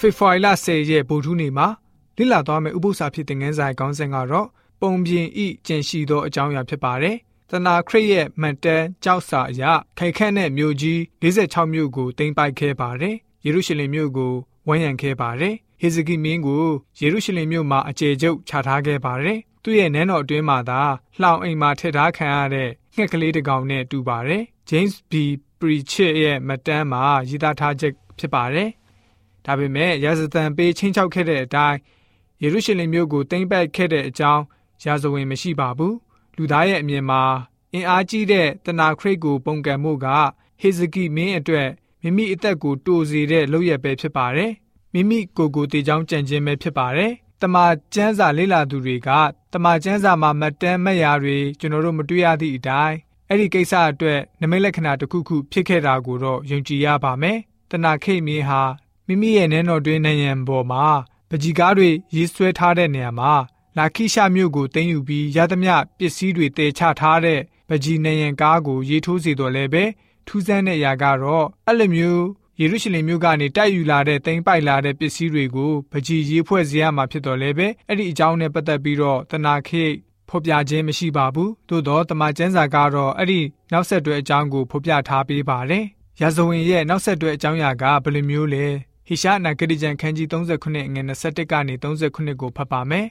ဖေဖော်ဝါရီလ10ရက်ဗုဒ္ဓနေ့မှာလိလာသွားမယ့်ဥပုသ္စာဖြစ်တဲ့ငန်းဆိုင်ခေါင်းစဉ်ကတော့ပုံပြင်ဤကျင်ရှိသောအကြောင်းအရာဖြစ်ပါတယ်။တနာခရစ်ရဲ့မှန်တမ်းကြောက်စာအရခိုင်ခန့်တဲ့မြို့ကြီး46မြို့ကိုတင်ပိုက်ခဲ့ပါတယ်။ယေရုရှလင်မြို့ကိုဝန်းရံခဲ့ပါတယ်။ဟေဇကိမင်းကိုယေရုရှလင်မြို့မှာအကျေကျုပ်ချထားခဲ့ပါတယ်။သူ့ရဲ့နန်းတော်အတွင်းမှာသာလှောင်အိမ်မှာထည့်ထားခံရတဲ့ငှက်ကလေးတစ်ကောင်နဲ့တူပါတယ်။ James B. Pritchett ရဲ့မတန်းမှာရေးသားထားချက်ဖြစ်ပါတယ်။ ဒါပေမဲ့ရာဇသံပေးချင်းချောက်ခဲ့တဲ့အတိုင်းယေရုရှလင်မြို့ကိုသိမ်းပိုက်ခဲ့တဲ့အကြောင်းရာဇဝင်မရှိပါဘူး။လူသားရဲ့အမြင်မှာအင်အားကြီးတဲ့တနာခရိတ်ကိုပုန်ကန်မှုကဟေဇကိမင်းအတွက်မိမိအသက်ကိုတိုးစေတဲ့လုပ်ရပဲဖြစ်ပါတယ်။မိမိကိုယ်ကိုတေချောင်းကြံခြင်းပဲဖြစ်ပါတယ်။တမန်ကျမ်းစာလေ့လာသူတွေကတမန်ကျမ်းစာမှာမတမ်းမရာတွေကျွန်တော်တို့မတွေ့ရသည့်အတိုင်းအဲ့ဒီကိစ္စအတွက်နမိတ်လက္ခဏာတစ်ခုခုဖြစ်ခဲ့တာကိုတော့ယုံကြည်ရပါမယ်။တနာခိတ်မင်းဟာ မိမိရဲ့နန်းတော်တွင်းနိုင်ငံပေါ်မှာပကြီကားတွေရေးဆွဲထားတဲ့နေရာမှာလာခိရှမြို့ကိုတင်ယူပြီးရသမျှပစ္စည်းတွေတည်ချထားတဲ့ပကြီနိုင်ငံကားကိုရေးထိုးစေတော်လဲပဲထူးဆန်းတဲ့အရာကတော့အဲ့လိုမျိုးယေရုရှလင်မြို့ကနေတိုက်ယူလာတဲ့တိမ်ပိုက်လာတဲ့ပစ္စည်းတွေကိုပကြီရေးဖွဲ့စေရမှာဖြစ်တော်လဲပဲအဲ့ဒီအကြောင်းနဲ့ပတ်သက်ပြီးတော့တနာခိတ်ဖော်ပြခြင်းမရှိပါဘူးသို့တော့တမန်ကျမ်းစာကတော့အဲ့ဒီနောက်ဆက်တွဲအကြောင်းကိုဖော်ပြထားပေးပါတယ်ရာဇဝင်ရဲ့နောက်ဆက်တွဲအကြောင်းအရာကဘယ်လိုမျိုးလဲ ဟိရှာနာဂတိကျမ်းခန်းကြီး39ငွေ21ကနေ39ကိုဖတ်ပါမယ်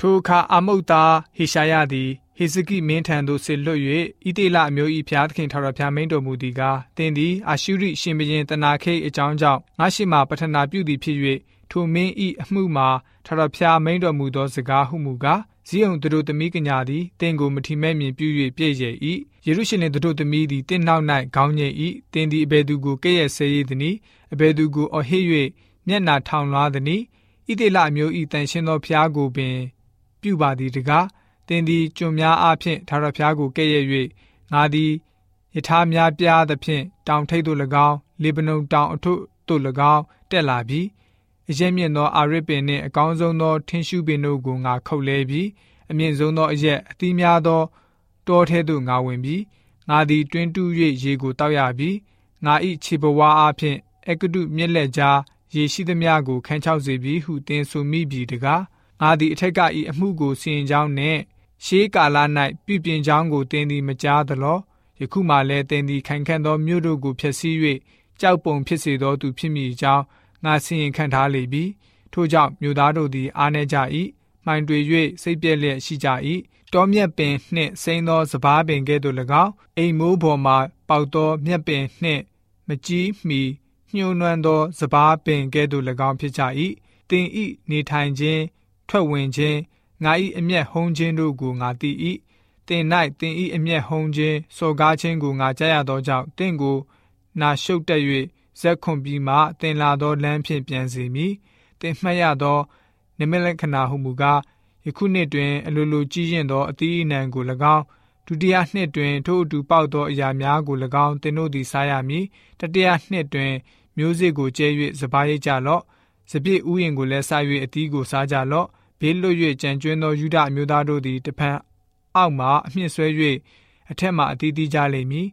ထိုအခါအာမုတ်သားဟေရှာယသည်ဟေဇကိမင်းထံသို့ဆစ်လွတ်၍ဣတိလအမျိုး၏ဖျားသခင်ထာဝရဘုရားမင်းတော်မူသည်ကားသင်သည်အာရှုရိရှင်ဘရင်တနာခိတ်အကြောင်းကြောင့်ငါရှိမှပထနာပြုသည်ဖြစ်၍ထိုမင်း၏အမှုမှာထာဝရဘုရားမင်းတော်မူသောစကားဟုမူကားဇီးုံတို့သမီးကညာသည်တင့်ကိုမထီမဲ့မြင်ပြု၍ပြည့်ရဲ့၏ ယေရုရှလင်တို့သမီးသည်တင့်နောက်၌ခေါင်းငိတ်၏တင်းသည်အဘယ်သူကိုကဲ့ရဲ့ဆဲရည်သည်။အဘယ်သူကိုအဟိ၍မျက်နာထောင်လွှားသည်။ဣတိလမျိုးဤတန်ရှင်းသောဖျားကိုပင်ပြုပါသည်တကားတင်းသည်ကျွန်များအားဖြင့်ထာဝရဘုရားကိုကဲ့ရဲ့၍ငါသည်ယထာများပြားသဖြင့်တောင်ထိပ်သို့၎င်းလေဗနုန်တောင်အထုသို့၎င်းတက်လာပြီးအရက်မြင့်သောအာရစ်ပင်နှင့်အကောင်းဆုံးသောထင်းရှုပင်တို့ကိုငါခုတ်လဲပြီးအမြင့်ဆုံးသောအရက်အသီးများသော တောထဲသို့ငါဝင်ပြီးငါသည်တွင်တူး၍ရေကိုတောက်ရပြီးငါ၏ခြေဘဝအားဖြင့်အကတုမျက်လက်ကြားရေရှိသမျှကိုခန်းချောက်စေပြီးဟုသင်ဆိုမိပြီတကားငါသည်အထက်ကဤအမှုကိုစီရင်ကြောင်းနှင့်ရှေးကာလ၌ပြုပြင်ကြောင်းကိုသင်သည်မကြားသလောယခုမှလည်းသင်သည်ခိုင်ခန့်သောမြို့တို့ကိုဖျက်ဆီး၍ကြောက်ပုံဖြစ်စေသောသူဖြစ်မိကြောင်းငါစီရင်ခံထားလေပြီထို့ကြောင့်မြို့သားတို့သည်အားနည်းကြ၏ မှိုင်တွေ၍စိတ်ပြည့်လျက်ရှိကြ၏တောမြက်ပင်နှင့်စိမ့်သောစပားပင်ကဲ့သို့၎င်းအိမ်မိုးပေါ်မှပေါက်သောမြက်ပင်နှင့်မကြီးမီညှိုးနွမ်းသောစပားပင်ကဲ့သို့၎င်းဖြစ်ကြ၏တင်ဤနေထိုင်ခြင်းထွက်ဝင်ခြင်းငါ၏အမျက်ဟုံးခြင်းတို့ကိုငါသိ၏တင်၌တင်ဤအမျက်ဟုံးခြင်းစော်ကားခြင်းကိုငါကြားရသောကြောင့်တင့်ကိုနာရှုပ်တက်၍ဇက်ခွန်ပြီးမှတင်လာသောလမ်းဖြင့်ပြန်စေမည်တင်မှတ်ရသော နိမိတ်လက္ခဏာဟုမူကားယခုနှစ်တွင်အလိုလိုကြီးရင်သောအသီးအနှံကို၎င်းဒုတိယနှစ်တွင်ထို့အတူပေါက်သောအရာများကို၎င်းသင်တို့သည်စားရမည်တတိယနှစ်တွင်မျိုးစေ့ကိုကျဲ၍စပားရိတ်ကြလော့စပြည့်ဥယျင်ကိုလည်းစား၍အသီးကိုစားကြလော့ဘေးလွတ်၍ကြံကျွင်းသောယူဒအမျိုးသားတို့သည်တဖန်အောက်မှအမြင့်ဆွဲ၍အထက်မှအသီးသီးကြလိမ့်မည်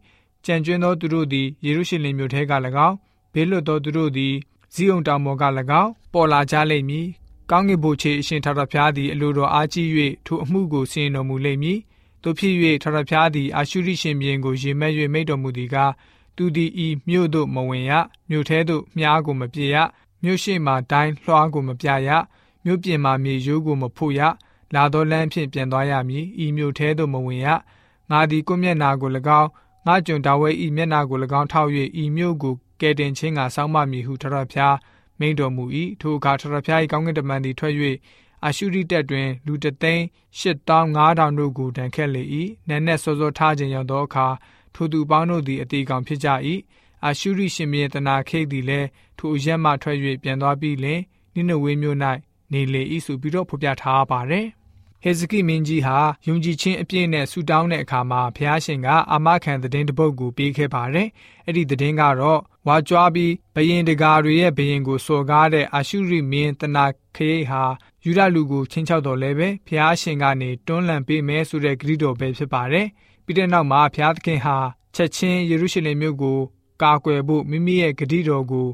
ကြံကျွင်းသောသူတို့သည်ယေရုရှလင်မြို့ထဲက၎င်းဘေးလွတ်သောသူတို့သည်ဇီးုံတောင်ပေါ်က၎င်းပေါ်လာကြလိမ့်မည် ကောင်းကင်ဘုရားအရှင်ထာဝရဘုရားသည်အလိုတော်အားကြီး၍ထိုအမှုကိုဆင်တော်မူလိမ့်မည်တို့ဖြစ်၍ထာဝရဘုရားသည်အာရှုရိရှင်ဘုရင်ကိုရေမဲ့၍မိတ်တော်မူသည်ကားသူသည်ဤမြို့သို့မဝင်ရမြို့ထဲသို့မြားကိုမပြေရမြို့ရှိမှဒိုင်းလွှားကိုမပြရမြို့ပြင်မှမြေရိုးကိုမဖို့ရလာသောလမ်းဖြင့်ပြန်သွားရမည်ဤမြို့ထဲသို့မဝင်ရငါသည်ကိုမျက်နာကို၎င်းငါကျွန်ဒါဝဲဤမျက်နာကို၎င်းထောက်၍ဤမြို့ကိုကဲတင်ခြင်းကစောင်းမမည်ဟုထထဖျား မိန်တော်မူ၏ထိုအခါထထဖျား၏ကောင်းကင်တမန်သည်ထွက်၍အာရှုရိတပ်တွင် လူတသိန်း8500တို့ကိုတန်ခက်လေ၏နန်းနက်စောစောထားခြင်းရောက်သောအခါထိုသူပေါင်းတို့သည်အသေးကောင်ဖြစ်ကြ၏အာရှုရိရှင်မြေတနာခိတ်သည်လည်းထိုအရက်မှထွက်၍ပြန်သွားပြီးလင်နိနဝေမြို့၌နေလေ၏ဆိုပြီးတော့ဖော်ပြထားပါတယ်ဟေဇကိမင်းကြီးဟာယုံကြည်ခြင်းအပြည့်နဲ့ဆူတောင်းတဲ့အခါမှာဘုရားရှင်ကအာမခံသတင်းတစ်ပုဒ်ကိုပေးခဲ့ပါတယ်။အဲ့ဒီသတင်းကတော့ ဝါကြွားပြီးဘယင်တကာတွေရဲ့ဘယင်ကိုစော်ကားတဲ့အာရှုရိမင်းတနာခရိတ်ဟာယူဒလူကိုချင်းချောက်တော်လဲပဲဘုရားရှင်ကနေတွန်းလှန်ပေးမယ်ဆိုတဲ့ဂရုတော်ပဲဖြစ်ပါတယ်။ပြီးတဲ့နောက်မှာဘုရားသခင်ဟာချက်ချင်းယေရုရှလင်မြို့ကိုကာကွယ်ဖို့မိမိရဲ့ဂရုတော်ကို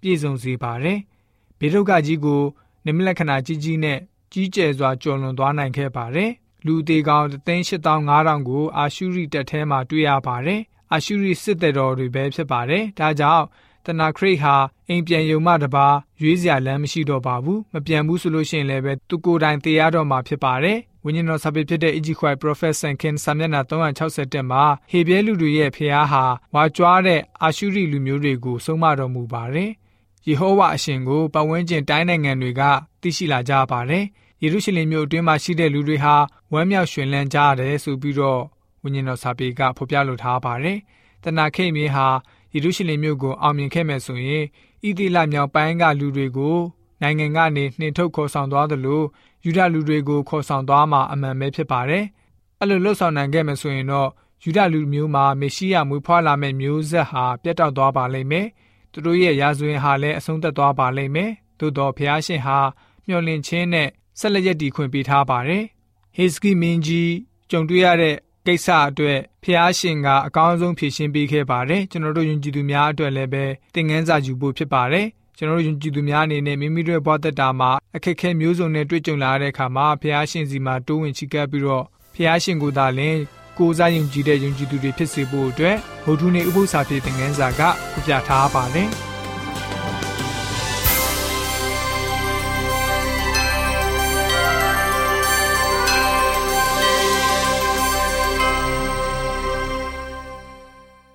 ပြည့်စုံစေပါတယ်။ဘဘေးဒုက္ခကြီးကိုနိမလက္ခဏာကြီးကြီးနဲ့ကြီးကျယ်စွာကျော်လွန်သွားနိုင်ခဲ့ပါတယ်။လူသေးကောင်38500ကိုအာရှုရိတပ်ထဲမှာတွေ့ရပါတယ်။ အာရှုရိစစ်သည်တော်တွေပဲဖြစ်ပါတယ်။ဒါကြောင့်တနာခရိတ်ဟာအိမ်ပြန်ယုံမှတပါရွေးစရာလမ်းမရှိတော့ပါဘူးမပြန်ဘူးဆိုလို့ရှိရင်လည်းပဲသူကိုယ်တိုင်တေရတော့မှာဖြစ်ပါတယ်ဝိညာဉ်တော်စာပေဖြစ်တဲ့ Ezekiel Prophet Sankin စာမျက်နှာ361မှာဟေဘဲလူတွေရဲ့ဖျားဟာဝါကြွားတဲ့အာရှုရိလူမျိုးတွေကိုဆုံးမတော်မူပါတယ်ယေဟောဝါအရှင်ကိုပတ်ဝန်းကျင်တိုင်းနိုင်ငံတွေကသိရှိလာကြပါတယ်ယေရုရှလင်မြို့အတွင်းမှာရှိတဲ့လူတွေဟာဝမ်းမြောက်ရွှင်လန်းကြတယ်ဆိုပြီးတော့ ဝိညာဉ်တော်စာပေကဖော်ပြလိုထားပါတယ်တနာခိတ်မြေဟာယေရုရှလင်မြို့ကိုအောင်မြင်ခဲ့မယ်ဆိုရင်ဣသီလမြောက်ပိုင်းကလူတွေကိုနိုင်ငံကနေနှင်ထုတ်ခေါ်ဆောင်သွားသလိုယူဒလူတွေကိုခေါ်ဆောင်သွားမှာအမှန်ပဲဖြစ်ပါတယ်။အဲ့လိုလှုပ်ဆောင်နိုင်ခဲ့မယ်ဆိုရင်တော့ယူဒလူမျိုးမှာမေရှိယမွေးဖွားလာမယ့်မျိုးဆက်ဟာပြတ်တောက်သွားပါလိမ့်မယ်။သူတို့ရဲ့ရာဇဝင်ဟာလည်းအဆုံးသတ်သွားပါလိမ့်မယ်။သို့တော့ဖျားရှင်ဟာမျှော်လင့်ခြင်းနဲ့ဆက်လက်ရည်တည်ခွင့်ပေးထားပါတယ်။ဟေစကီမင်းကြီးကြုံတွေ့ရတဲ့ ကိစ္စအတွက်ဖျားရှင်ကအကောင်းဆုံးဖြေရှင်းပေးခဲ့ပါတယ်ကျွန်တော်တို့ယဉ်ကျေးသူများအတွက်လည်းပဲသင်ခန်းစာယူဖို့ဖြစ်ပါတယ်ကျွန်တော်တို့ယဉ်ကျေးသူများအနေနဲ့မိမိတို့ဘဝတက်တာမှာအခက်အခဲမျိုးစုံနဲ့တွေ့ကြုံလာတဲ့အခါမှာဖျားရှင်စီမှာတိုးဝင်ချီကပ်ပြီးတော့ဖျားရှင်ကိုသာလင်ကိုးစားယုံကြည်တဲ့ယုံကြည်သူတွေဖြစ်စေဖို့အတွက်ဗုဒ္ဓနေဥပုသ္စာပြေသင်ခန်းစာကပြပြထားပါတယ်